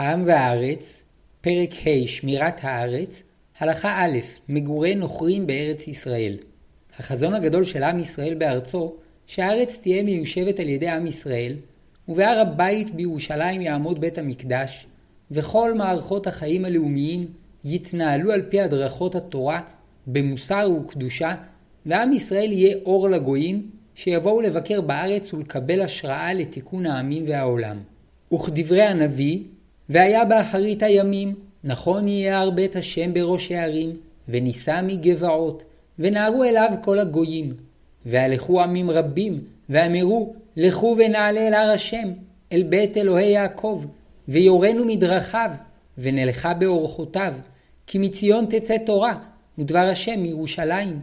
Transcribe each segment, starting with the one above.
העם והארץ, פרק ה' שמירת הארץ, הלכה א' מגורי נוכרים בארץ ישראל. החזון הגדול של עם ישראל בארצו, שהארץ תהיה מיושבת על ידי עם ישראל, ובהר הבית בירושלים יעמוד בית המקדש, וכל מערכות החיים הלאומיים יתנהלו על פי הדרכות התורה במוסר וקדושה, ועם ישראל יהיה אור לגויים, שיבואו לבקר בארץ ולקבל השראה לתיקון העמים והעולם. וכדברי הנביא, והיה באחרית הימים, נכון יהיה הר בית השם בראש הערים, ונישא מגבעות, ונערו אליו כל הגויים. והלכו עמים רבים, ואמרו, לכו ונעלה אל הר השם, אל בית אלוהי יעקב, ויורנו מדרכיו, ונלכה באורחותיו, כי מציון תצא תורה, ודבר השם מירושלים.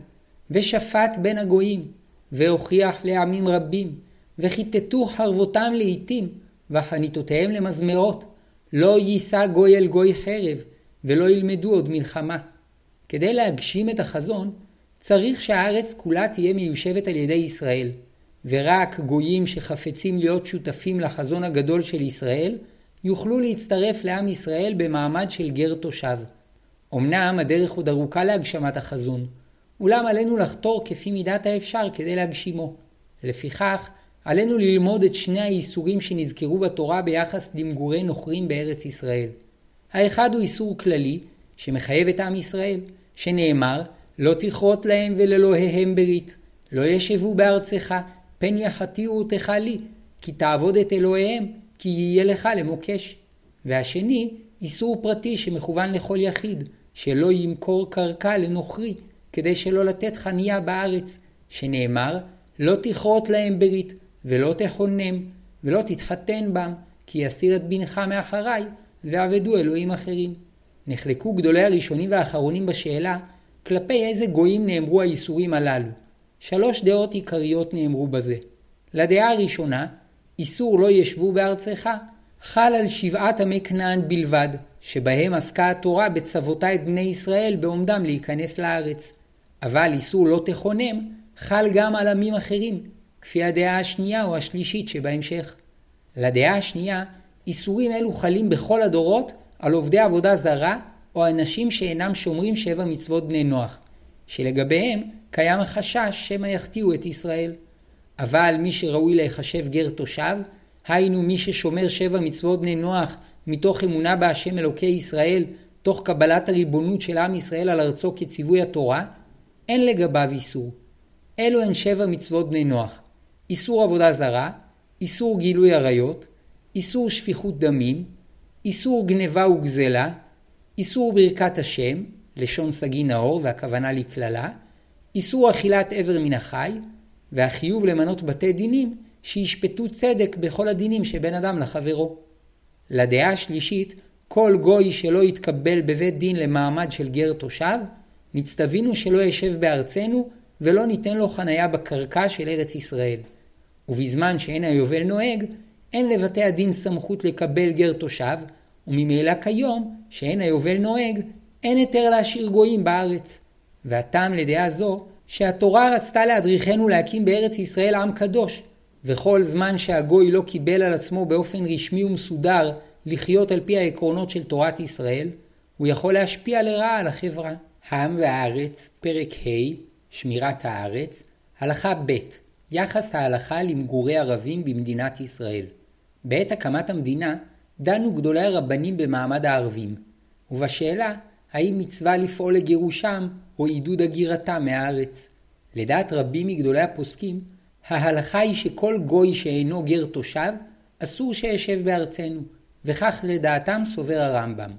ושפט בין הגויים, והוכיח לעמים רבים, וכיתתו חרבותם לעתים, וחניתותיהם למזמרות. לא יישא גוי אל גוי חרב, ולא ילמדו עוד מלחמה. כדי להגשים את החזון, צריך שהארץ כולה תהיה מיושבת על ידי ישראל, ורק גויים שחפצים להיות שותפים לחזון הגדול של ישראל, יוכלו להצטרף לעם ישראל במעמד של גר תושב. אמנם הדרך עוד ארוכה להגשמת החזון, אולם עלינו לחתור כפי מידת האפשר כדי להגשימו. לפיכך, עלינו ללמוד את שני האיסורים שנזכרו בתורה ביחס למגורי נוכרים בארץ ישראל. האחד הוא איסור כללי, שמחייב את עם ישראל, שנאמר, לא תכרות להם ולאלוהיהם ברית, לא ישבו בארצך, פן יחטיאו אותך לי, כי תעבוד את אלוהיהם, כי יהיה לך למוקש. והשני, איסור פרטי שמכוון לכל יחיד, שלא ימכור קרקע לנוכרי, כדי שלא לתת חניה בארץ, שנאמר, לא תכרות להם ברית, ולא תכונם, ולא תתחתן בם, כי יסיר את בנך מאחריי, ועבדו אלוהים אחרים. נחלקו גדולי הראשונים והאחרונים בשאלה, כלפי איזה גויים נאמרו האיסורים הללו. שלוש דעות עיקריות נאמרו בזה. לדעה הראשונה, איסור לא ישבו בארצך, חל על שבעת עמי כנען בלבד, שבהם עסקה התורה בצוותה את בני ישראל בעומדם להיכנס לארץ. אבל איסור לא תכונם, חל גם על עמים אחרים, כפי הדעה השנייה או השלישית שבהמשך. לדעה השנייה, איסורים אלו חלים בכל הדורות על עובדי עבודה זרה או אנשים שאינם שומרים שבע מצוות בני נוח, שלגביהם קיים החשש שמא יחטיאו את ישראל. אבל מי שראוי להיחשב גר תושב, היינו מי ששומר שבע מצוות בני נוח מתוך אמונה בהשם אלוקי ישראל, תוך קבלת הריבונות של עם ישראל על ארצו כציווי התורה, אין לגביו איסור. אלו הן שבע מצוות בני נוח. איסור עבודה זרה, איסור גילוי עריות, איסור שפיכות דמים, איסור גניבה וגזלה, איסור ברכת השם, לשון סגי נאור והכוונה לקללה, איסור אכילת עבר מן החי, והחיוב למנות בתי דינים שישפטו צדק בכל הדינים שבין אדם לחברו. לדעה השלישית, כל גוי שלא יתקבל בבית דין למעמד של גר תושב, מצטווינו שלא ישב בארצנו ולא ניתן לו חניה בקרקע של ארץ ישראל. ובזמן שאין היובל נוהג, אין לבתי הדין סמכות לקבל גר תושב, וממילא כיום, שאין היובל נוהג, אין היתר להשאיר גויים בארץ. והטעם לדעה זו, שהתורה רצתה להדריכנו להקים בארץ ישראל עם קדוש, וכל זמן שהגוי לא קיבל על עצמו באופן רשמי ומסודר לחיות על פי העקרונות של תורת ישראל, הוא יכול להשפיע לרעה על החברה. העם והארץ, פרק ה', שמירת הארץ, הלכה ב', יחס ההלכה למגורי ערבים במדינת ישראל. בעת הקמת המדינה דנו גדולי הרבנים במעמד הערבים, ובשאלה האם מצווה לפעול לגירושם או עידוד הגירתם מהארץ. לדעת רבים מגדולי הפוסקים, ההלכה היא שכל גוי שאינו גר תושב, אסור שישב בארצנו, וכך לדעתם סובר הרמב"ם.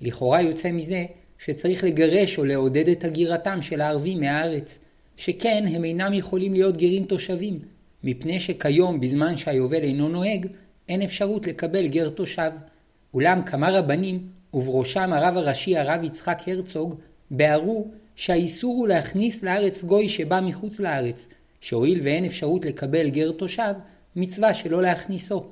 לכאורה יוצא מזה שצריך לגרש או לעודד את הגירתם של הערבים מהארץ, שכן הם אינם יכולים להיות גרים תושבים, מפני שכיום בזמן שהיובל אינו נוהג, אין אפשרות לקבל גר תושב. אולם כמה רבנים, ובראשם הרב הראשי הרב יצחק הרצוג, ביארו שהאיסור הוא להכניס לארץ גוי שבא מחוץ לארץ, שהואיל ואין אפשרות לקבל גר תושב, מצווה שלא להכניסו.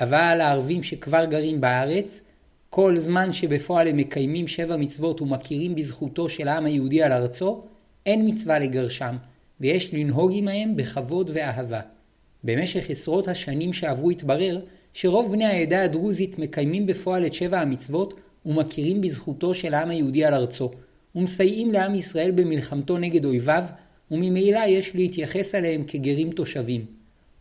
אבל הערבים שכבר גרים בארץ, כל זמן שבפועל הם מקיימים שבע מצוות ומכירים בזכותו של העם היהודי על ארצו, אין מצווה לגרשם, ויש לנהוג עמהם בכבוד ואהבה. במשך עשרות השנים שעברו התברר שרוב בני העדה הדרוזית מקיימים בפועל את שבע המצוות ומכירים בזכותו של העם היהודי על ארצו, ומסייעים לעם ישראל במלחמתו נגד אויביו, וממילא יש להתייחס אליהם כגרים תושבים.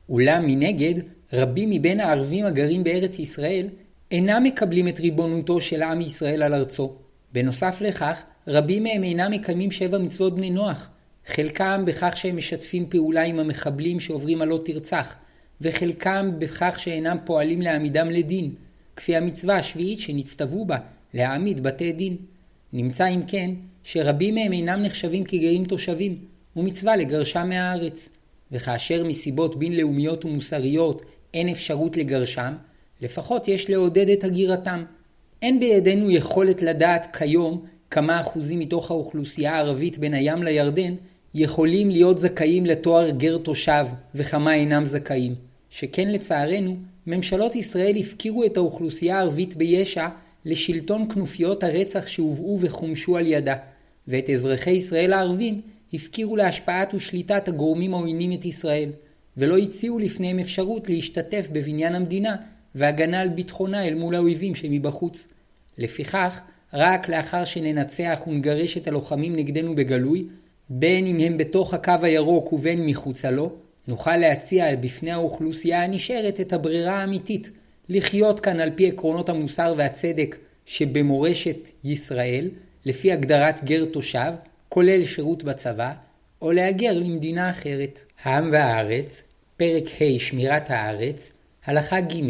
אולם מנגד, רבים מבין הערבים הגרים בארץ ישראל אינם מקבלים את ריבונותו של עם ישראל על ארצו. בנוסף לכך, רבים מהם אינם מקיימים שבע מצוות בני נוח, חלקם בכך שהם משתפים פעולה עם המחבלים שעוברים על לא תרצח, וחלקם בכך שאינם פועלים להעמידם לדין, כפי המצווה השביעית שנצטוו בה, להעמיד בתי דין. נמצא אם כן, שרבים מהם אינם נחשבים כגרים תושבים, ומצווה לגרשם מהארץ. וכאשר מסיבות בינלאומיות ומוסריות אין אפשרות לגרשם, לפחות יש לעודד את הגירתם. אין בידינו יכולת לדעת כיום כמה אחוזים מתוך האוכלוסייה הערבית בין הים לירדן יכולים להיות זכאים לתואר גר תושב וכמה אינם זכאים. שכן לצערנו, ממשלות ישראל הפקירו את האוכלוסייה הערבית ביש"ע לשלטון כנופיות הרצח שהובאו וחומשו על ידה, ואת אזרחי ישראל הערבים הפקירו להשפעת ושליטת הגורמים העוינים את ישראל, ולא הציעו לפניהם אפשרות להשתתף בבניין המדינה והגנה על ביטחונה אל מול האויבים שמבחוץ. לפיכך, רק לאחר שננצח ונגרש את הלוחמים נגדנו בגלוי, בין אם הם בתוך הקו הירוק ובין מחוצה לו, נוכל להציע בפני האוכלוסייה הנשארת את הברירה האמיתית, לחיות כאן על פי עקרונות המוסר והצדק שבמורשת ישראל, לפי הגדרת גר תושב, כולל שירות בצבא, או להגר למדינה אחרת. העם והארץ, פרק ה' שמירת הארץ, הלכה ג'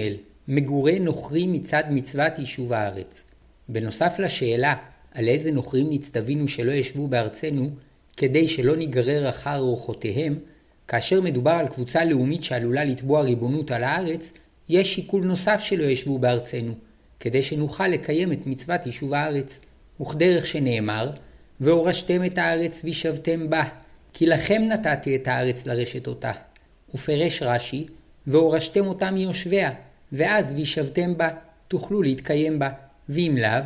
מגורי נוכרים מצד מצוות יישוב הארץ. בנוסף לשאלה על איזה נוכרים נצטווינו שלא ישבו בארצנו, כדי שלא ניגרר אחר אורחותיהם, כאשר מדובר על קבוצה לאומית שעלולה לתבוע ריבונות על הארץ, יש שיקול נוסף שלא ישבו בארצנו, כדי שנוכל לקיים את מצוות יישוב הארץ. וכדרך שנאמר, והורשתם את הארץ וישבתם בה, כי לכם נתתי את הארץ לרשת אותה. ופרש רש"י, והורשתם אותה מיושביה, ואז וישבתם בה, תוכלו להתקיים בה, ואם לאו,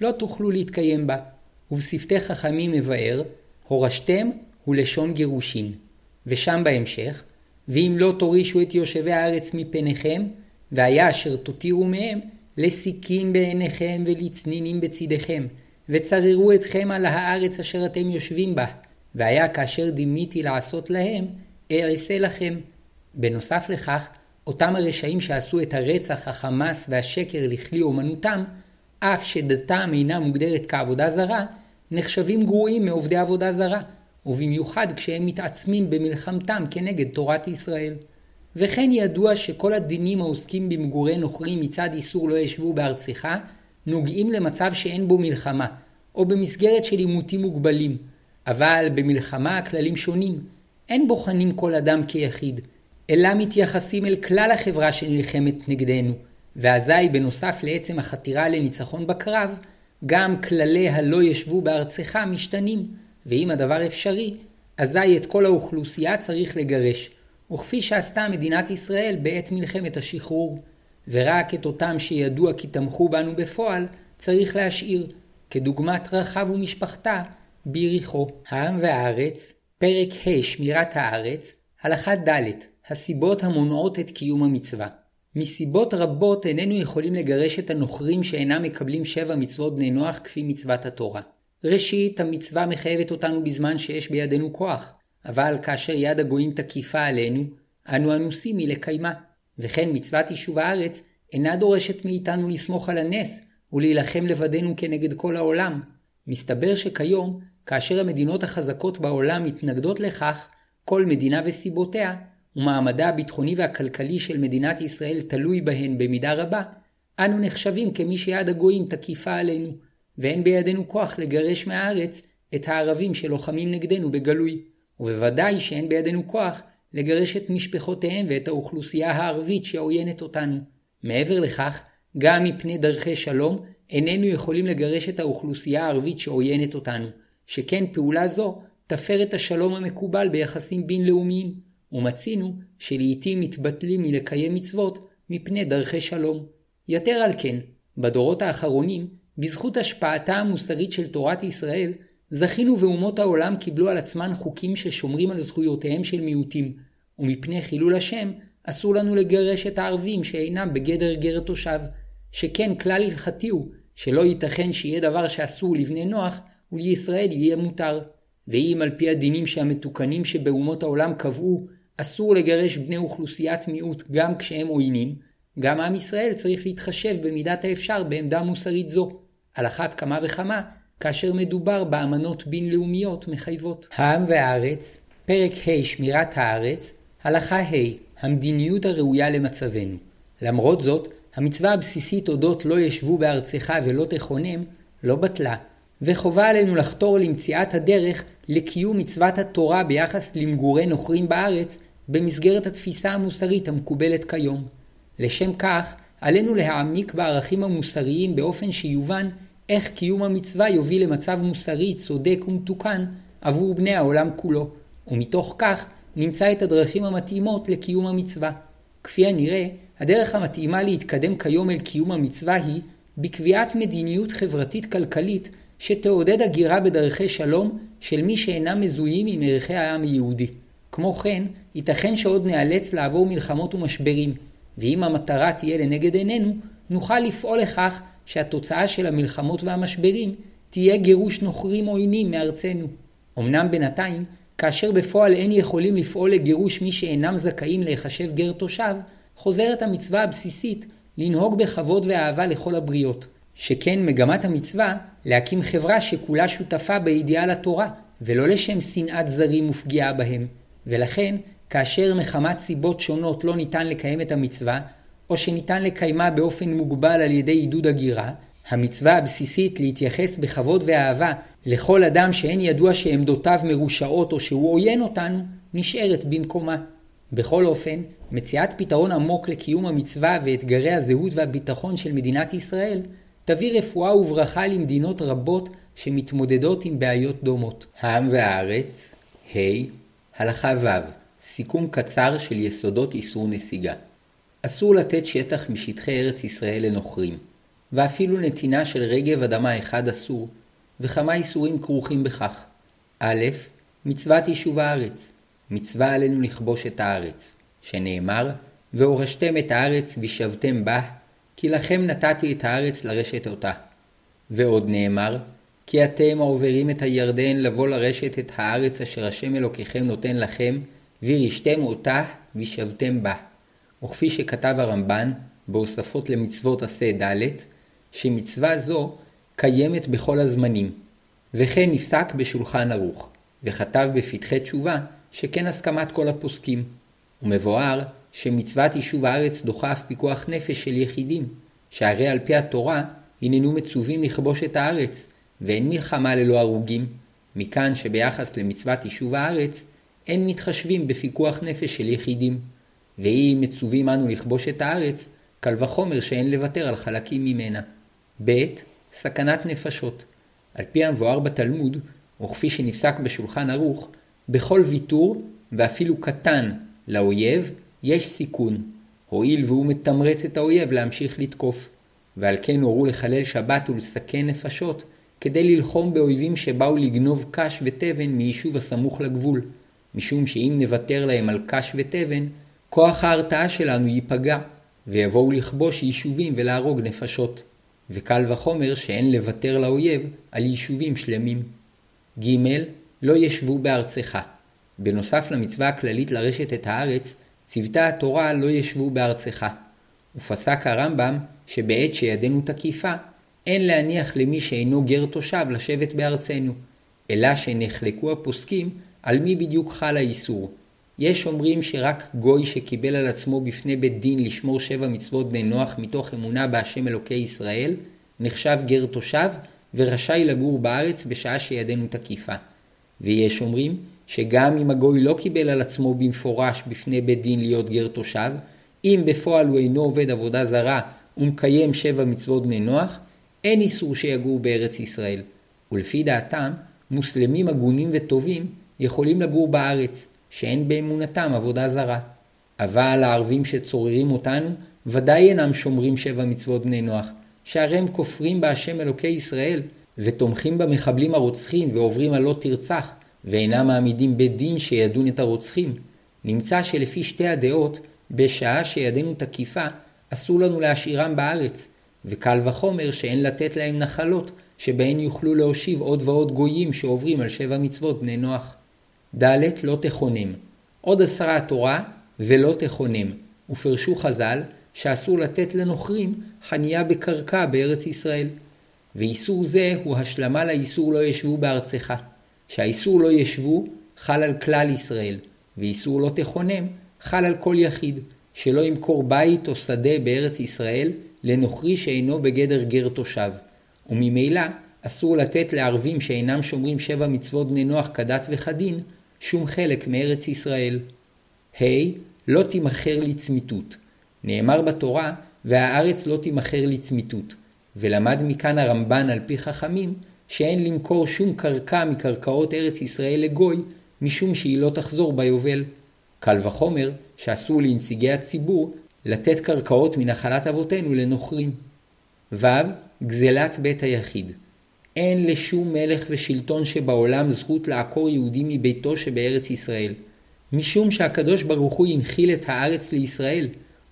לא תוכלו להתקיים בה. ובשפתי חכמים מבאר, הורשתם הוא לשון גירושין. ושם בהמשך, ואם לא תורישו את יושבי הארץ מפניכם, והיה אשר תותירו מהם, לסיכים בעיניכם ולצנינים בצדיכם, וצררו אתכם על הארץ אשר אתם יושבים בה, והיה כאשר דימיתי לעשות להם, אעשה לכם. בנוסף לכך, אותם הרשעים שעשו את הרצח, החמאס והשקר לכלי אומנותם, אף שדתם אינה מוגדרת כעבודה זרה, נחשבים גרועים מעובדי עבודה זרה, ובמיוחד כשהם מתעצמים במלחמתם כנגד תורת ישראל. וכן ידוע שכל הדינים העוסקים במגורי נוכרים מצד איסור לא ישבו בארצך, נוגעים למצב שאין בו מלחמה, או במסגרת של עימותים מוגבלים. אבל במלחמה הכללים שונים. אין בוחנים כל אדם כיחיד, אלא מתייחסים אל כלל החברה שנלחמת נגדנו, ואזי בנוסף לעצם החתירה לניצחון בקרב, גם כללי הלא ישבו בארצך משתנים, ואם הדבר אפשרי, אזי את כל האוכלוסייה צריך לגרש, וכפי שעשתה מדינת ישראל בעת מלחמת השחרור. ורק את אותם שידוע כי תמכו בנו בפועל, צריך להשאיר, כדוגמת רחב ומשפחתה, ביריחו. העם והארץ, פרק ה' שמירת הארץ, הלכה ד' הסיבות המונעות את קיום המצווה. מסיבות רבות איננו יכולים לגרש את הנוכרים שאינם מקבלים שבע מצוות בני נוח כפי מצוות התורה. ראשית, המצווה מחייבת אותנו בזמן שיש בידינו כוח, אבל כאשר יד הגויים תקיפה עלינו, אנו אנוסים מלקיימה. וכן מצוות יישוב הארץ אינה דורשת מאיתנו לסמוך על הנס ולהילחם לבדנו כנגד כל העולם. מסתבר שכיום, כאשר המדינות החזקות בעולם מתנגדות לכך, כל מדינה וסיבותיה, ומעמדה הביטחוני והכלכלי של מדינת ישראל תלוי בהן במידה רבה, אנו נחשבים כמי שיד הגויים תקיפה עלינו, ואין בידינו כוח לגרש מהארץ את הערבים שלוחמים נגדנו בגלוי, ובוודאי שאין בידינו כוח לגרש את משפחותיהם ואת האוכלוסייה הערבית שעוינת אותנו. מעבר לכך, גם מפני דרכי שלום, איננו יכולים לגרש את האוכלוסייה הערבית שעוינת אותנו, שכן פעולה זו תפר את השלום המקובל ביחסים בינלאומיים, ומצינו שלעיתים מתבטלים מלקיים מצוות מפני דרכי שלום. יתר על כן, בדורות האחרונים, בזכות השפעתה המוסרית של תורת ישראל, זכינו ואומות העולם קיבלו על עצמן חוקים ששומרים על זכויותיהם של מיעוטים, ומפני חילול השם, אסור לנו לגרש את הערבים שאינם בגדר גר תושב, שכן כלל הלכתי הוא שלא ייתכן שיהיה דבר שאסור לבני נוח ולישראל יהיה מותר. ואם על פי הדינים שהמתוקנים שבאומות העולם קבעו אסור לגרש בני אוכלוסיית מיעוט גם כשהם עוינים, גם עם ישראל צריך להתחשב במידת האפשר בעמדה מוסרית זו, על אחת כמה וכמה כאשר מדובר באמנות בינלאומיות מחייבות. העם והארץ, פרק ה' שמירת הארץ, הלכה ה' המדיניות הראויה למצבנו. למרות זאת, המצווה הבסיסית אודות לא ישבו בארצך ולא תכונם, לא בטלה, וחובה עלינו לחתור למציאת הדרך לקיום מצוות התורה ביחס למגורי נוכרים בארץ במסגרת התפיסה המוסרית המקובלת כיום. לשם כך, עלינו להעמיק בערכים המוסריים באופן שיובן איך קיום המצווה יוביל למצב מוסרי צודק ומתוקן עבור בני העולם כולו, ומתוך כך נמצא את הדרכים המתאימות לקיום המצווה. כפי הנראה, הדרך המתאימה להתקדם כיום אל קיום המצווה היא בקביעת מדיניות חברתית-כלכלית שתעודד הגירה בדרכי שלום של מי שאינם מזוהים עם ערכי העם היהודי. כמו כן, ייתכן שעוד נאלץ לעבור מלחמות ומשברים, ואם המטרה תהיה לנגד עינינו, נוכל לפעול לכך שהתוצאה של המלחמות והמשברים תהיה גירוש נוכרים עוינים מארצנו. אמנם בינתיים, כאשר בפועל אין יכולים לפעול לגירוש מי שאינם זכאים להיחשב גר תושב, חוזרת המצווה הבסיסית לנהוג בכבוד ואהבה לכל הבריות. שכן מגמת המצווה להקים חברה שכולה שותפה באידיאל התורה, ולא לשם שנאת זרים ופגיעה בהם. ולכן, כאשר מחמת סיבות שונות לא ניתן לקיים את המצווה, או שניתן לקיימה באופן מוגבל על ידי עידוד הגירה, המצווה הבסיסית להתייחס בכבוד ואהבה לכל אדם שאין ידוע שעמדותיו מרושעות או שהוא עוין אותנו, נשארת במקומה. בכל אופן, מציאת פתרון עמוק לקיום המצווה ואתגרי הזהות והביטחון של מדינת ישראל, תביא רפואה וברכה למדינות רבות שמתמודדות עם בעיות דומות. העם והארץ, ה. הלכה ו' סיכום קצר של יסודות איסור נסיגה. אסור לתת שטח משטחי ארץ ישראל לנוכרים, ואפילו נתינה של רגב אדמה אחד אסור, וכמה איסורים כרוכים בכך. א', מצוות יישוב הארץ, מצווה עלינו לכבוש את הארץ, שנאמר, והורשתם את הארץ וישבתם בה, כי לכם נתתי את הארץ לרשת אותה. ועוד נאמר, כי אתם העוברים את הירדן לבוא לרשת את הארץ אשר השם אלוקיכם נותן לכם, וירשתם אותה וישבתם בה. וכפי שכתב הרמב"ן, בהוספות למצוות עשה ד', שמצווה זו קיימת בכל הזמנים, וכן נפסק בשולחן ערוך, וכתב בפתחי תשובה שכן הסכמת כל הפוסקים. ומבואר שמצוות יישוב הארץ דוחה אף פיקוח נפש של יחידים, שהרי על פי התורה הננו מצווים לכבוש את הארץ, ואין מלחמה ללא הרוגים, מכאן שביחס למצוות יישוב הארץ, אין מתחשבים בפיקוח נפש של יחידים. ואם מצווים אנו לכבוש את הארץ, קל וחומר שאין לוותר על חלקים ממנה. ב. סכנת נפשות. על פי המבואר בתלמוד, וכפי שנפסק בשולחן ערוך, בכל ויתור, ואפילו קטן, לאויב, יש סיכון, הואיל והוא מתמרץ את האויב להמשיך לתקוף. ועל כן הורו לחלל שבת ולסכן נפשות, כדי ללחום באויבים שבאו לגנוב קש ותבן מיישוב הסמוך לגבול, משום שאם נוותר להם על קש ותבן, כוח ההרתעה שלנו ייפגע, ויבואו לכבוש יישובים ולהרוג נפשות. וקל וחומר שאין לוותר לאויב על יישובים שלמים. ג. לא ישבו בארצך. בנוסף למצווה הכללית לרשת את הארץ, צוותה התורה לא ישבו בארצך. ופסק הרמב"ם שבעת שידנו תקיפה, אין להניח למי שאינו גר תושב לשבת בארצנו, אלא שנחלקו הפוסקים על מי בדיוק חל האיסור. יש אומרים שרק גוי שקיבל על עצמו בפני בית דין לשמור שבע מצוות בני נוח מתוך אמונה בהשם אלוקי ישראל, נחשב גר תושב ורשאי לגור בארץ בשעה שידנו תקיפה. ויש אומרים שגם אם הגוי לא קיבל על עצמו במפורש בפני בית דין להיות גר תושב, אם בפועל הוא אינו עובד עבודה זרה ומקיים שבע מצוות בני נוח, אין איסור שיגור בארץ ישראל. ולפי דעתם, מוסלמים הגונים וטובים יכולים לגור בארץ, שאין באמונתם עבודה זרה. אבל הערבים שצוררים אותנו ודאי אינם שומרים שבע מצוות בני נוח, שהרי הם כופרים בהשם אלוקי ישראל, ותומכים במחבלים הרוצחים ועוברים על לא תרצח, ואינם מעמידים בית דין שידון את הרוצחים. נמצא שלפי שתי הדעות, בשעה שידנו תקיפה, אסור לנו להשאירם בארץ, וקל וחומר שאין לתת להם נחלות, שבהן יוכלו להושיב עוד ועוד גויים שעוברים על שבע מצוות בני נוח. ד. לא תכונם. עוד עשרה התורה ולא תכונם, ופרשו חז"ל שאסור לתת לנוכרים חניה בקרקע בארץ ישראל. ואיסור זה הוא השלמה לאיסור לא ישבו בארצך. שהאיסור לא ישבו חל על כלל ישראל, ואיסור לא תכונם חל על כל יחיד, שלא ימכור בית או שדה בארץ ישראל לנוכרי שאינו בגדר גר תושב. וממילא אסור לתת לערבים שאינם שומרים שבע מצוות בני נוח כדת וכדין, שום חלק מארץ ישראל. ה. Hey, לא תימכר לצמיתות. נאמר בתורה, והארץ לא תימכר לצמיתות. ולמד מכאן הרמב"ן על פי חכמים, שאין למכור שום קרקע מקרקעות ארץ ישראל לגוי, משום שהיא לא תחזור ביובל. קל וחומר שאסור לנציגי הציבור לתת קרקעות מנחלת אבותינו לנוכרים. ו. גזלת בית היחיד. אין לשום מלך ושלטון שבעולם זכות לעקור יהודי מביתו שבארץ ישראל. משום שהקדוש ברוך הוא הנחיל את הארץ לישראל,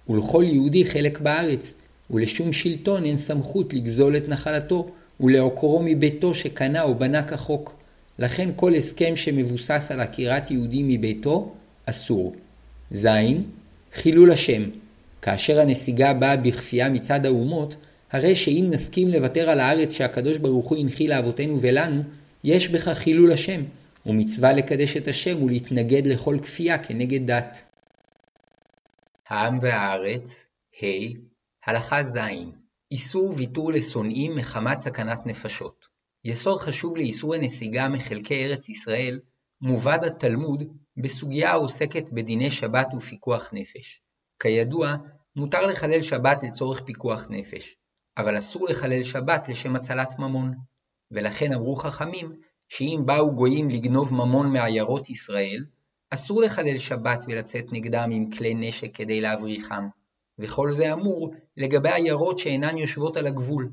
ולכל יהודי חלק בארץ, ולשום שלטון אין סמכות לגזול את נחלתו, ולעוקרו מביתו שקנה או בנה כחוק. לכן כל הסכם שמבוסס על עקירת יהודי מביתו, אסור. ז. חילול השם. כאשר הנסיגה באה בכפייה מצד האומות, הרי שאם נסכים לוותר על הארץ שהקדוש ברוך הוא הנחיל לאבותינו ולנו, יש בכך חילול השם, ומצווה לקדש את השם ולהתנגד לכל כפייה כנגד דת. העם והארץ, ה. הלכה ז. איסור ויתור לשונאים מחמת סכנת נפשות. יסוד חשוב לאיסור הנסיגה מחלקי ארץ ישראל מובא בתלמוד בסוגיה העוסקת בדיני שבת ופיקוח נפש. כידוע, מותר לחלל שבת לצורך פיקוח נפש, אבל אסור לחלל שבת לשם הצלת ממון. ולכן אמרו חכמים שאם באו גויים לגנוב ממון מעיירות ישראל, אסור לחלל שבת ולצאת נגדם עם כלי נשק כדי להבריחם. וכל זה אמור לגבי עיירות שאינן יושבות על הגבול.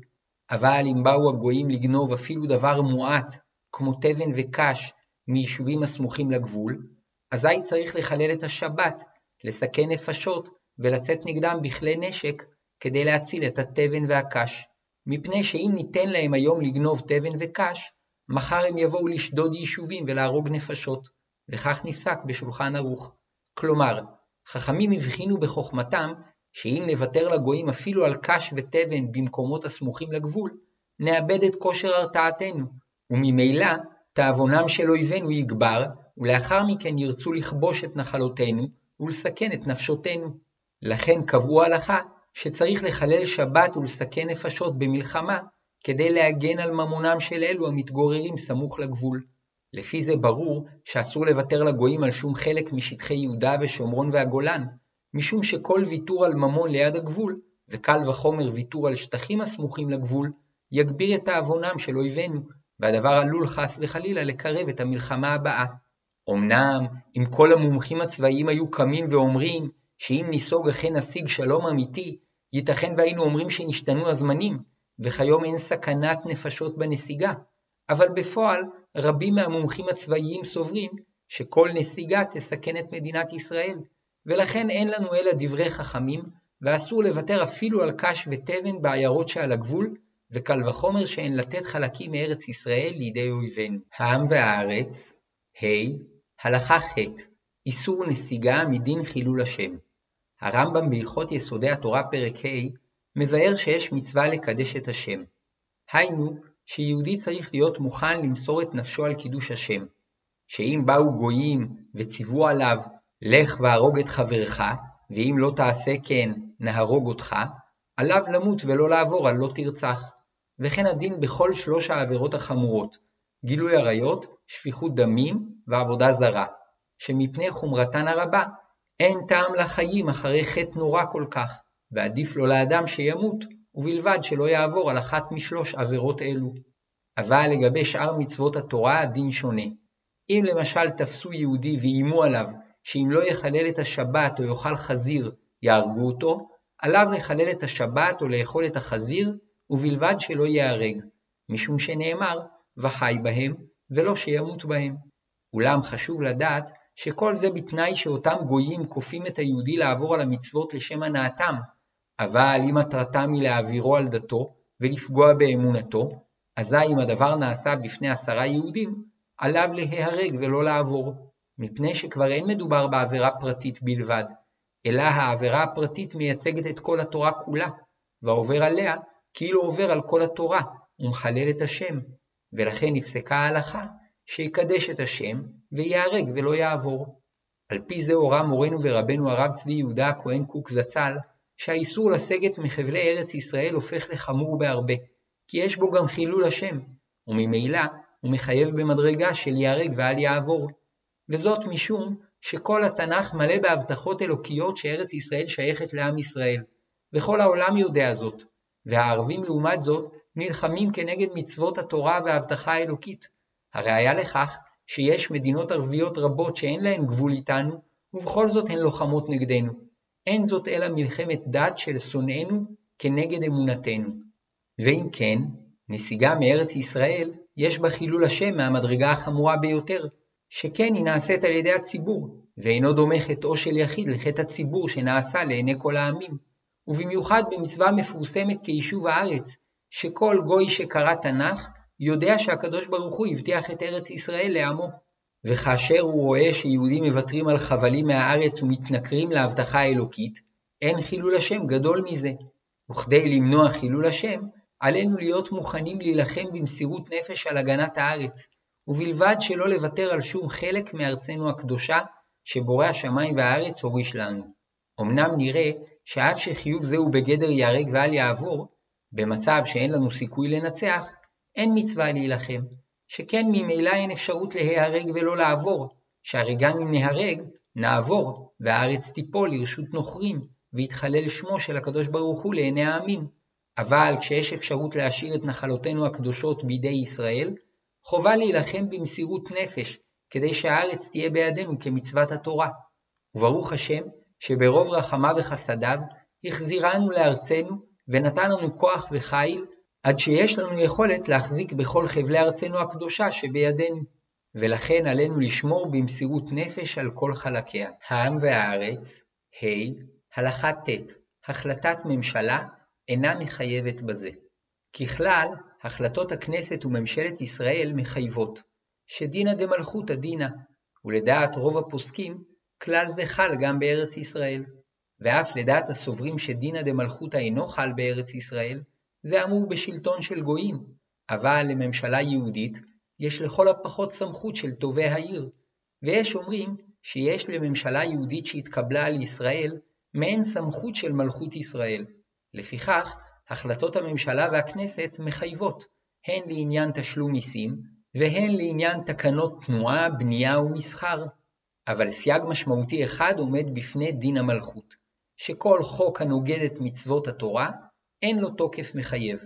אבל אם באו הגויים לגנוב אפילו דבר מועט, כמו תבן וקש, מיישובים הסמוכים לגבול, אזי צריך לחלל את השבת, לסכן נפשות ולצאת נגדם בכלי נשק כדי להציל את התבן והקש. מפני שאם ניתן להם היום לגנוב תבן וקש, מחר הם יבואו לשדוד יישובים ולהרוג נפשות, וכך נפסק בשולחן ערוך. כלומר, חכמים הבחינו בחוכמתם שאם נוותר לגויים אפילו על קש ותבן במקומות הסמוכים לגבול, נאבד את כושר הרתעתנו, וממילא תאבונם של אויבינו יגבר, ולאחר מכן ירצו לכבוש את נחלותינו ולסכן את נפשותינו. לכן קבעו הלכה שצריך לחלל שבת ולסכן נפשות במלחמה כדי להגן על ממונם של אלו המתגוררים סמוך לגבול. לפי זה ברור שאסור לוותר לגויים על שום חלק משטחי יהודה ושומרון והגולן, משום שכל ויתור על ממון ליד הגבול, וקל וחומר ויתור על שטחים הסמוכים לגבול, יגביר את תאבונם של אויבינו, והדבר עלול חס וחלילה לקרב את המלחמה הבאה. אמנם, אם כל המומחים הצבאיים היו קמים ואומרים שאם ניסוג אכן נשיג שלום אמיתי, ייתכן והיינו אומרים שנשתנו הזמנים, וכיום אין סכנת נפשות בנסיגה. אבל בפועל, רבים מהמומחים הצבאיים סוברים שכל נסיגה תסכן את מדינת ישראל, ולכן אין לנו אלא דברי חכמים, ואסור לוותר אפילו על קש ותבן בעיירות שעל הגבול, וקל וחומר שאין לתת חלקים מארץ ישראל לידי אויבינו. העם והארץ, ה. הלכה ח' איסור נסיגה מדין חילול השם. הרמב"ם בהלכות יסודי התורה פרק ה' מבאר שיש מצווה לקדש את השם. היינו, שיהודי צריך להיות מוכן למסור את נפשו על קידוש השם. שאם באו גויים וציוו עליו לך והרוג את חברך, ואם לא תעשה כן, נהרוג אותך, עליו למות ולא לעבור על לא תרצח. וכן הדין בכל שלוש העבירות החמורות, גילוי עריות, שפיכות דמים ועבודה זרה, שמפני חומרתן הרבה, אין טעם לחיים אחרי חטא נורא כל כך, ועדיף לו לאדם שימות, ובלבד שלא יעבור על אחת משלוש עבירות אלו. אבל לגבי שאר מצוות התורה הדין שונה. אם למשל תפסו יהודי ואיימו עליו שאם לא יחלל את השבת או יאכל חזיר, יהרגו אותו, עליו לחלל את השבת או לאכול את החזיר, ובלבד שלא ייהרג, משום שנאמר, וחי בהם, ולא שימות בהם. אולם חשוב לדעת שכל זה בתנאי שאותם גויים כופים את היהודי לעבור על המצוות לשם הנאתם, אבל אם מטרתם היא להעבירו על דתו ולפגוע באמונתו, אזי אם הדבר נעשה בפני עשרה יהודים, עליו להיהרג ולא לעבור, מפני שכבר אין מדובר בעבירה פרטית בלבד, אלא העבירה הפרטית מייצגת את כל התורה כולה, והעובר עליה כאילו עובר על כל התורה, ומחלל את השם, ולכן נפסקה ההלכה שיקדש את השם, וייהרג ולא יעבור. על פי זה הורה מורנו ורבנו הרב צבי יהודה הכהן קוק זצ"ל, שהאיסור לסגת מחבלי ארץ ישראל הופך לחמור בהרבה, כי יש בו גם חילול השם, וממילא הוא מחייב במדרגה של ייהרג ואל יעבור. וזאת משום שכל התנ"ך מלא בהבטחות אלוקיות שארץ ישראל שייכת לעם ישראל, וכל העולם יודע זאת, והערבים לעומת זאת נלחמים כנגד מצוות התורה וההבטחה האלוקית. הראיה לכך שיש מדינות ערביות רבות שאין להן גבול איתנו, ובכל זאת הן לוחמות נגדנו. אין זאת אלא מלחמת דת של שונאינו כנגד אמונתנו. ואם כן, נסיגה מארץ ישראל יש בה חילול השם מהמדרגה החמורה ביותר, שכן היא נעשית על ידי הציבור, ואינו דומה חטאו של יחיד לחטא הציבור שנעשה לעיני כל העמים, ובמיוחד במצווה מפורסמת כיישוב הארץ, שכל גוי שקרא תנ"ך יודע שהקדוש ברוך הוא הבטיח את ארץ ישראל לעמו. וכאשר הוא רואה שיהודים מוותרים על חבלים מהארץ ומתנכרים להבטחה האלוקית, אין חילול השם גדול מזה. וכדי למנוע חילול השם, עלינו להיות מוכנים להילחם במסירות נפש על הגנת הארץ, ובלבד שלא לוותר על שום חלק מארצנו הקדושה, שבורא השמיים והארץ הוריש לנו. אמנם נראה שאף שחיוב זה הוא בגדר ייהרג ואל יעבור, במצב שאין לנו סיכוי לנצח, אין מצווה להילחם, שכן ממילא אין אפשרות להיהרג ולא לעבור, שהרי גם אם נהרג, נעבור, והארץ תיפול לרשות נוכרים, ויתחלל שמו של הקדוש ברוך הוא לעיני העמים. אבל כשיש אפשרות להשאיר את נחלותינו הקדושות בידי ישראל, חובה להילחם במסירות נפש, כדי שהארץ תהיה בידינו כמצוות התורה. וברוך השם, שברוב רחמיו וחסדיו, החזירנו לארצנו, ונתן לנו כוח וחיל, עד שיש לנו יכולת להחזיק בכל חבלי ארצנו הקדושה שבידינו. ולכן עלינו לשמור במסירות נפש על כל חלקיה. העם והארץ, ה. הלכה ט' החלטת ממשלה אינה מחייבת בזה. ככלל, החלטות הכנסת וממשלת ישראל מחייבות, שדינא דמלכותא דינא, ולדעת רוב הפוסקים, כלל זה חל גם בארץ ישראל. ואף לדעת הסוברים שדינא דמלכותא אינו חל בארץ ישראל, זה אמור בשלטון של גויים, אבל לממשלה יהודית יש לכל הפחות סמכות של טובי העיר, ויש אומרים שיש לממשלה יהודית שהתקבלה על ישראל מעין סמכות של מלכות ישראל. לפיכך, החלטות הממשלה והכנסת מחייבות, הן לעניין תשלום מיסים, והן לעניין תקנות תנועה, בנייה ומסחר. אבל סייג משמעותי אחד עומד בפני דין המלכות, שכל חוק הנוגד את מצוות התורה, אין לו תוקף מחייב,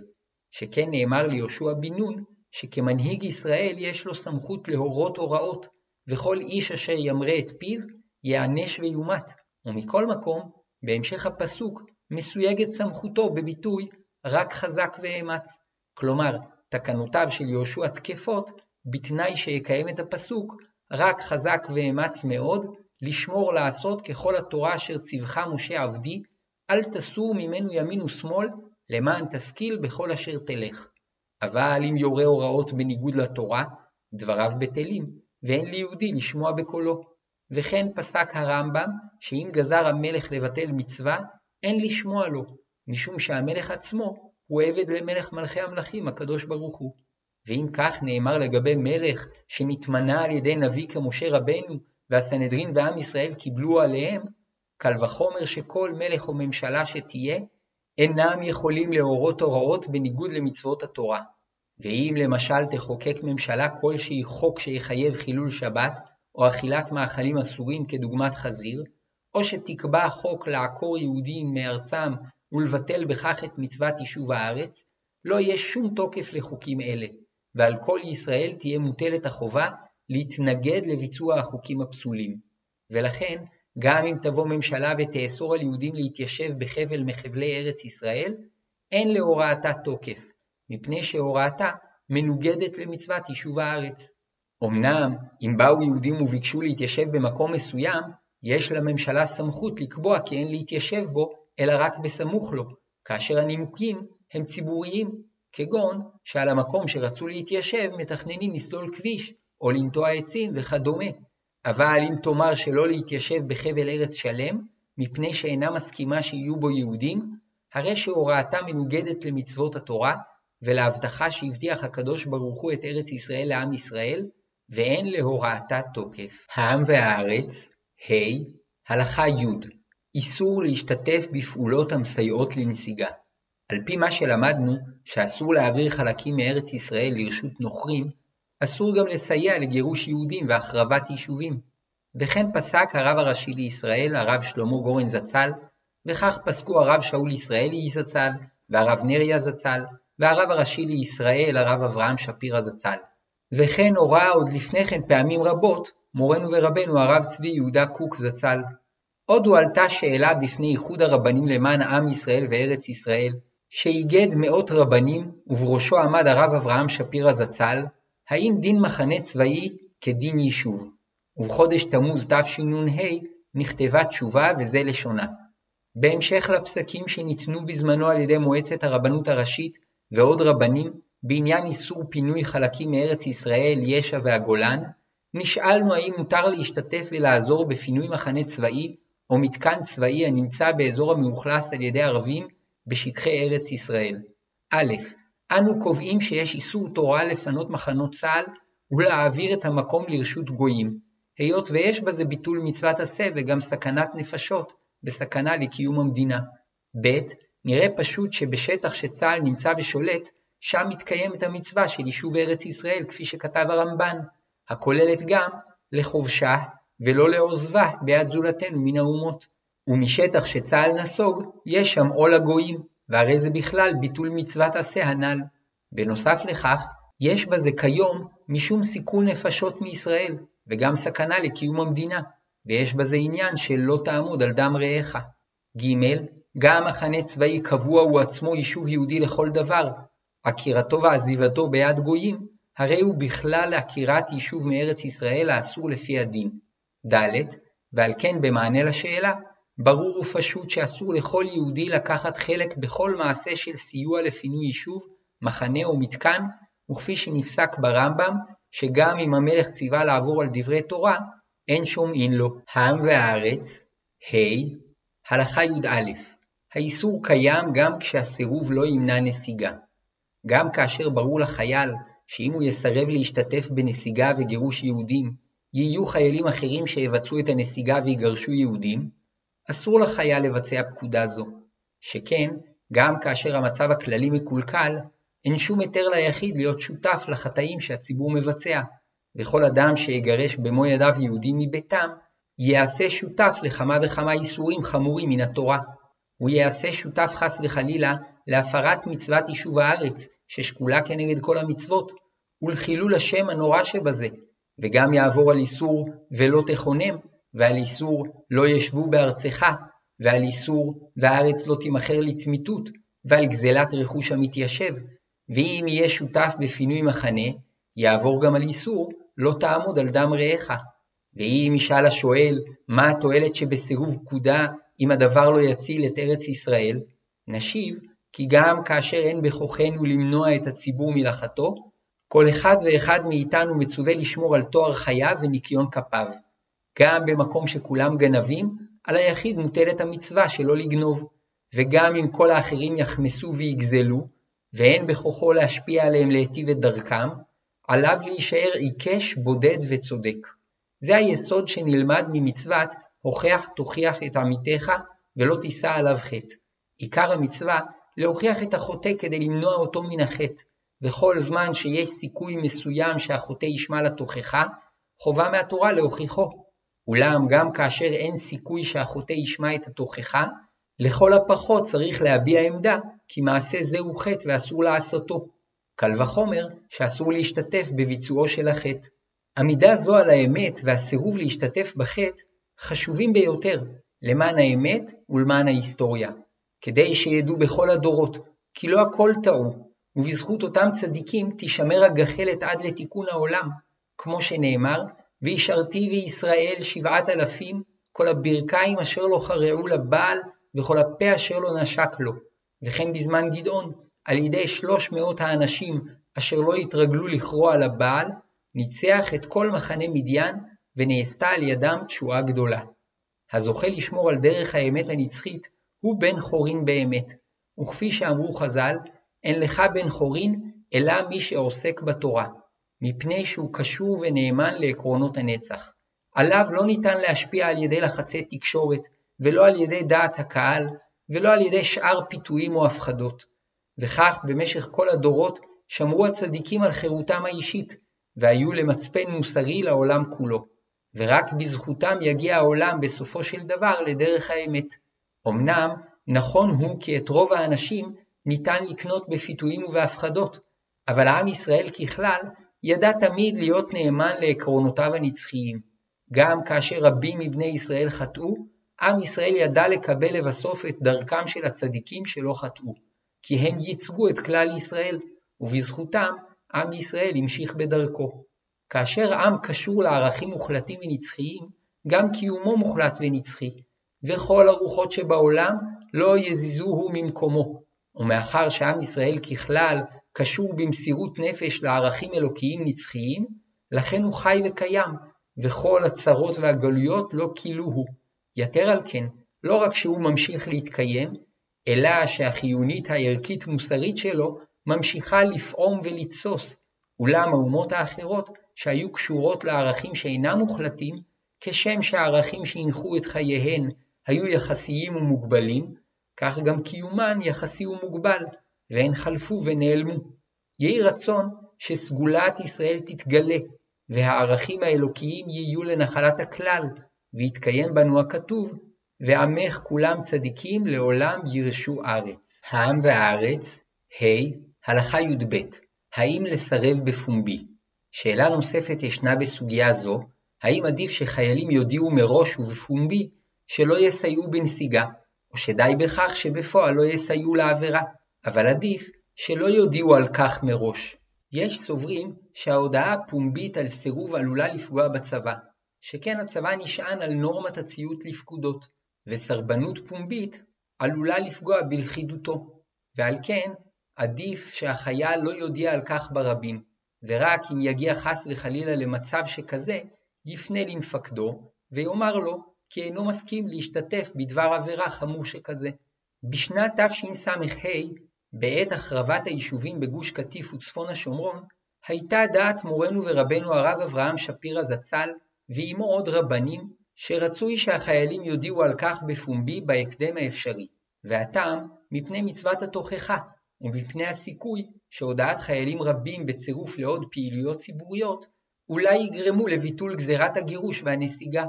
שכן נאמר ליהושע בן נון, שכמנהיג ישראל יש לו סמכות להורות הוראות, וכל איש אשר ימרה את פיו, ייענש ויומת. ומכל מקום, בהמשך הפסוק, מסויגת סמכותו בביטוי רק חזק ואמץ. כלומר, תקנותיו של יהושע תקפות, בתנאי שיקיים את הפסוק, רק חזק ואמץ מאוד, לשמור לעשות ככל התורה אשר ציווך משה עבדי, אל תסור ממנו ימין ושמאל, למען תשכיל בכל אשר תלך. אבל אם יורה הוראות בניגוד לתורה, דבריו בטלים, ואין ליהודי לשמוע בקולו. וכן פסק הרמב"ם, שאם גזר המלך לבטל מצווה, אין לשמוע לו, משום שהמלך עצמו הוא עבד למלך מלכי המלכים, הקדוש ברוך הוא. ואם כך נאמר לגבי מלך שנתמנה על ידי נביא כמשה רבנו, והסנהדרין ועם ישראל קיבלו עליהם, קל וחומר שכל מלך או ממשלה שתהיה, אינם יכולים להורות הוראות בניגוד למצוות התורה. ואם למשל תחוקק ממשלה כלשהי חוק שיחייב חילול שבת, או אכילת מאכלים אסורים כדוגמת חזיר, או שתקבע חוק לעקור יהודים מארצם ולבטל בכך את מצוות יישוב הארץ, לא יהיה שום תוקף לחוקים אלה, ועל כל ישראל תהיה מוטלת החובה להתנגד לביצוע החוקים הפסולים. ולכן, גם אם תבוא ממשלה ותאסור על יהודים להתיישב בחבל מחבלי ארץ ישראל, אין להוראתה תוקף, מפני שהוראתה מנוגדת למצוות יישוב הארץ. אמנם, אם באו יהודים וביקשו להתיישב במקום מסוים, יש לממשלה סמכות לקבוע כי אין להתיישב בו, אלא רק בסמוך לו, כאשר הנימוקים הם ציבוריים, כגון שעל המקום שרצו להתיישב מתכננים לסלול כביש, או לנטוע עצים וכדומה. אבל אם תאמר שלא להתיישב בחבל ארץ שלם, מפני שאינה מסכימה שיהיו בו יהודים, הרי שהוראתה מנוגדת למצוות התורה, ולהבטחה שהבטיח הקדוש ברוך הוא את ארץ ישראל לעם ישראל, ואין להוראתה תוקף. העם והארץ, ה. הלכה י. איסור להשתתף בפעולות המסייעות לנסיגה. על פי מה שלמדנו, שאסור להעביר חלקים מארץ ישראל לרשות נוכרים, אסור גם לסייע לגירוש יהודים והחרבת יישובים. וכן פסק הרב הראשי לישראל, הרב שלמה גורן זצ"ל, וכך פסקו הרב שאול ישראלי זצ"ל, והרב נריה זצ"ל, והרב הראשי לישראל, הרב אברהם שפירא זצ"ל. וכן הורה עוד לפני כן פעמים רבות, מורנו ורבנו הרב צבי יהודה קוק זצ"ל. עוד הועלתה שאלה בפני איחוד הרבנים למען עם ישראל וארץ ישראל, שאיגד מאות רבנים, ובראשו עמד הרב אברהם שפירא זצ"ל, האם דין מחנה צבאי כדין יישוב. ובחודש תמוז תשנ"ה נכתבה תשובה וזה לשונה. בהמשך לפסקים שניתנו בזמנו על ידי מועצת הרבנות הראשית ועוד רבנים בעניין איסור פינוי חלקים מארץ ישראל, יש"ע והגולן, נשאלנו האם מותר להשתתף ולעזור בפינוי מחנה צבאי או מתקן צבאי הנמצא באזור המאוכלס על ידי ערבים בשטחי ארץ ישראל. א. אנו קובעים שיש איסור תורה לפנות מחנות צה"ל ולהעביר את המקום לרשות גויים, היות ויש בזה ביטול מצוות עשה וגם סכנת נפשות, וסכנה לקיום המדינה. ב. נראה פשוט שבשטח שצה"ל נמצא ושולט, שם מתקיימת המצווה של יישוב ארץ ישראל, כפי שכתב הרמב"ן, הכוללת גם לכובשה ולא לעוזבה בעד זולתנו מן האומות. ומשטח שצה"ל נסוג, יש שם עול הגויים, והרי זה בכלל ביטול מצוות עשה הנ"ל. בנוסף לכך, יש בזה כיום משום סיכון נפשות מישראל, וגם סכנה לקיום המדינה, ויש בזה עניין של לא תעמוד על דם רעך. ג. גם מחנה צבאי קבוע הוא עצמו יישוב יהודי לכל דבר, עקירתו ועזיבתו ביד גויים, הרי הוא בכלל עקירת יישוב מארץ ישראל האסור לפי הדין. ד. ועל כן במענה לשאלה, ברור ופשוט שאסור לכל יהודי לקחת חלק בכל מעשה של סיוע לפינוי יישוב, מחנה או מתקן, וכפי שנפסק ברמב"ם, שגם אם המלך ציווה לעבור על דברי תורה, אין שומעין לו. העם והארץ, ה. הלכה י"א האיסור קיים גם כשהסירוב לא ימנע נסיגה. גם כאשר ברור לחייל שאם הוא יסרב להשתתף בנסיגה וגירוש יהודים, יהיו חיילים אחרים שיבצעו את הנסיגה ויגרשו יהודים, אסור לחייל לבצע פקודה זו. שכן, גם כאשר המצב הכללי מקולקל, אין שום היתר ליחיד להיות שותף לחטאים שהציבור מבצע, וכל אדם שיגרש במו ידיו יהודים מביתם, ייעשה שותף לכמה וכמה איסורים חמורים מן התורה. הוא ייעשה שותף חס וחלילה להפרת מצוות יישוב הארץ, ששקולה כנגד כל המצוות, ולחילול השם הנורא שבזה, וגם יעבור על איסור ולא תכונם, ועל איסור לא ישבו בארצך, ועל איסור והארץ לא תימכר לצמיתות, ועל גזלת רכוש המתיישב, ואם יהיה שותף בפינוי מחנה, יעבור גם על איסור לא תעמוד על דם רעך. ואם ישאל השואל מה התועלת שבסירוב פקודה אם הדבר לא יציל את ארץ ישראל, נשיב כי גם כאשר אין בכוחנו למנוע את הציבור מלאכתו, כל אחד ואחד מאיתנו מצווה לשמור על תואר חייו וניקיון כפיו. גם במקום שכולם גנבים, על היחיד מוטלת המצווה שלא לגנוב, וגם אם כל האחרים יחמסו ויגזלו, ואין בכוחו להשפיע עליהם להיטיב את דרכם, עליו להישאר עיקש, בודד וצודק. זה היסוד שנלמד ממצוות הוכח תוכיח את עמיתך ולא תישא עליו חטא. עיקר המצווה להוכיח את החוטא כדי למנוע אותו מן החטא, וכל זמן שיש סיכוי מסוים שהחוטא ישמע לתוכחה, חובה מהתורה להוכיחו. אולם גם כאשר אין סיכוי שהחוטא ישמע את התוכחה, לכל הפחות צריך להביע עמדה כי מעשה זה הוא חטא ואסור לעשותו. קל וחומר שאסור להשתתף בביצועו של החטא. עמידה זו על האמת והסירוב להשתתף בחטא חשובים ביותר למען האמת ולמען ההיסטוריה, כדי שידעו בכל הדורות כי לא הכל טעו, ובזכות אותם צדיקים תישמר הגחלת עד לתיקון העולם, כמו שנאמר, וישרתי וישראל שבעת אלפים, כל הברכיים אשר לא חרעו לבעל, וכל הפה אשר לא נשק לו. וכן בזמן גדעון, על ידי שלוש מאות האנשים אשר לא התרגלו לכרוע לבעל, ניצח את כל מחנה מדיין, ונעשתה על ידם תשועה גדולה. הזוכה לשמור על דרך האמת הנצחית, הוא בן חורין באמת. וכפי שאמרו חז"ל, אין לך בן חורין, אלא מי שעוסק בתורה, מפני שהוא קשור ונאמן לעקרונות הנצח. עליו לא ניתן להשפיע על ידי לחצי תקשורת, ולא על ידי דעת הקהל, ולא על ידי שאר פיתויים או הפחדות. וכך במשך כל הדורות שמרו הצדיקים על חירותם האישית, והיו למצפן מוסרי לעולם כולו. ורק בזכותם יגיע העולם בסופו של דבר לדרך האמת. אמנם, נכון הוא כי את רוב האנשים ניתן לקנות בפיתויים ובהפחדות, אבל עם ישראל ככלל ידע תמיד להיות נאמן לעקרונותיו הנצחיים. גם כאשר רבים מבני ישראל חטאו, עם ישראל ידע לקבל לבסוף את דרכם של הצדיקים שלא חטאו, כי הם ייצגו את כלל ישראל, ובזכותם עם ישראל המשיך בדרכו. כאשר עם קשור לערכים מוחלטים ונצחיים, גם קיומו מוחלט ונצחי, וכל הרוחות שבעולם לא יזיזוהו ממקומו. ומאחר שעם ישראל ככלל קשור במסירות נפש לערכים אלוקיים נצחיים, לכן הוא חי וקיים, וכל הצרות והגלויות לא כילוהו. יתר על כן, לא רק שהוא ממשיך להתקיים, אלא שהחיונית הערכית-מוסרית שלו ממשיכה לפעום ולתסוס, אולם האומות האחרות שהיו קשורות לערכים שאינם מוחלטים, כשם שהערכים שהנחו את חייהן היו יחסיים ומוגבלים, כך גם קיומן יחסי ומוגבל, והן חלפו ונעלמו. יהי רצון שסגולת ישראל תתגלה, והערכים האלוקיים יהיו לנחלת הכלל, ויתקיים בנו הכתוב, ועמך כולם צדיקים לעולם ירשו ארץ. העם והארץ, ה. הלכה י"ב האם לסרב בפומבי? שאלה נוספת ישנה בסוגיה זו, האם עדיף שחיילים יודיעו מראש ובפומבי שלא יסייעו בנסיגה, או שדי בכך שבפועל לא יסייעו לעבירה, אבל עדיף שלא יודיעו על כך מראש. יש סוברים שההודעה הפומבית על סירוב עלולה לפגוע בצבא, שכן הצבא נשען על נורמת הציות לפקודות, וסרבנות פומבית עלולה לפגוע בלכידותו, ועל כן עדיף שהחייל לא יודיע על כך ברבים, ורק אם יגיע חס וחלילה למצב שכזה, יפנה למפקדו, ויאמר לו כי אינו מסכים להשתתף בדבר עבירה חמור שכזה. בשנת תשס"ה, בעת החרבת היישובים בגוש קטיף וצפון השומרון, הייתה דעת מורנו ורבנו הרב אברהם שפירא זצ"ל, ועמו עוד רבנים, שרצוי שהחיילים יודיעו על כך בפומבי בהקדם האפשרי, והטעם מפני מצוות התוכחה, ומפני הסיכוי שהודעת חיילים רבים בצירוף לעוד פעילויות ציבוריות, אולי יגרמו לביטול גזירת הגירוש והנסיגה.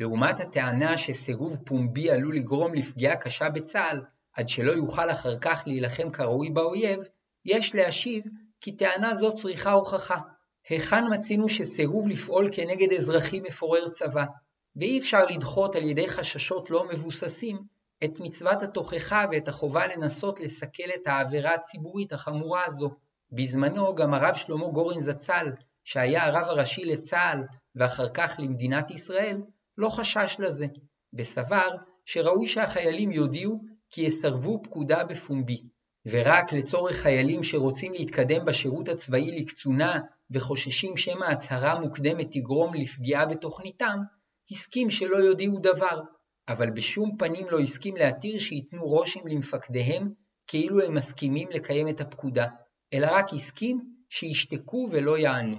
לעומת הטענה שסירוב פומבי עלול לגרום לפגיעה קשה בצה"ל, עד שלא יוכל אחר כך להילחם כראוי באויב, יש להשיב כי טענה זו צריכה הוכחה. היכן מצינו שסירוב לפעול כנגד אזרחים מפורר צבא, ואי אפשר לדחות על ידי חששות לא מבוססים את מצוות התוכחה ואת החובה לנסות לסכל את העבירה הציבורית החמורה הזו. בזמנו גם הרב שלמה גורן זצ"ל, שהיה הרב הראשי לצה"ל ואחר כך למדינת ישראל, לא חשש לזה, וסבר שראוי שהחיילים יודיעו כי יסרבו פקודה בפומבי, ורק לצורך חיילים שרוצים להתקדם בשירות הצבאי לקצונה וחוששים שמא הצהרה מוקדמת תגרום לפגיעה בתוכניתם, הסכים שלא יודיעו דבר, אבל בשום פנים לא הסכים להתיר שייתנו רושם למפקדיהם כאילו הם מסכימים לקיים את הפקודה, אלא רק הסכים שישתקו ולא יענו.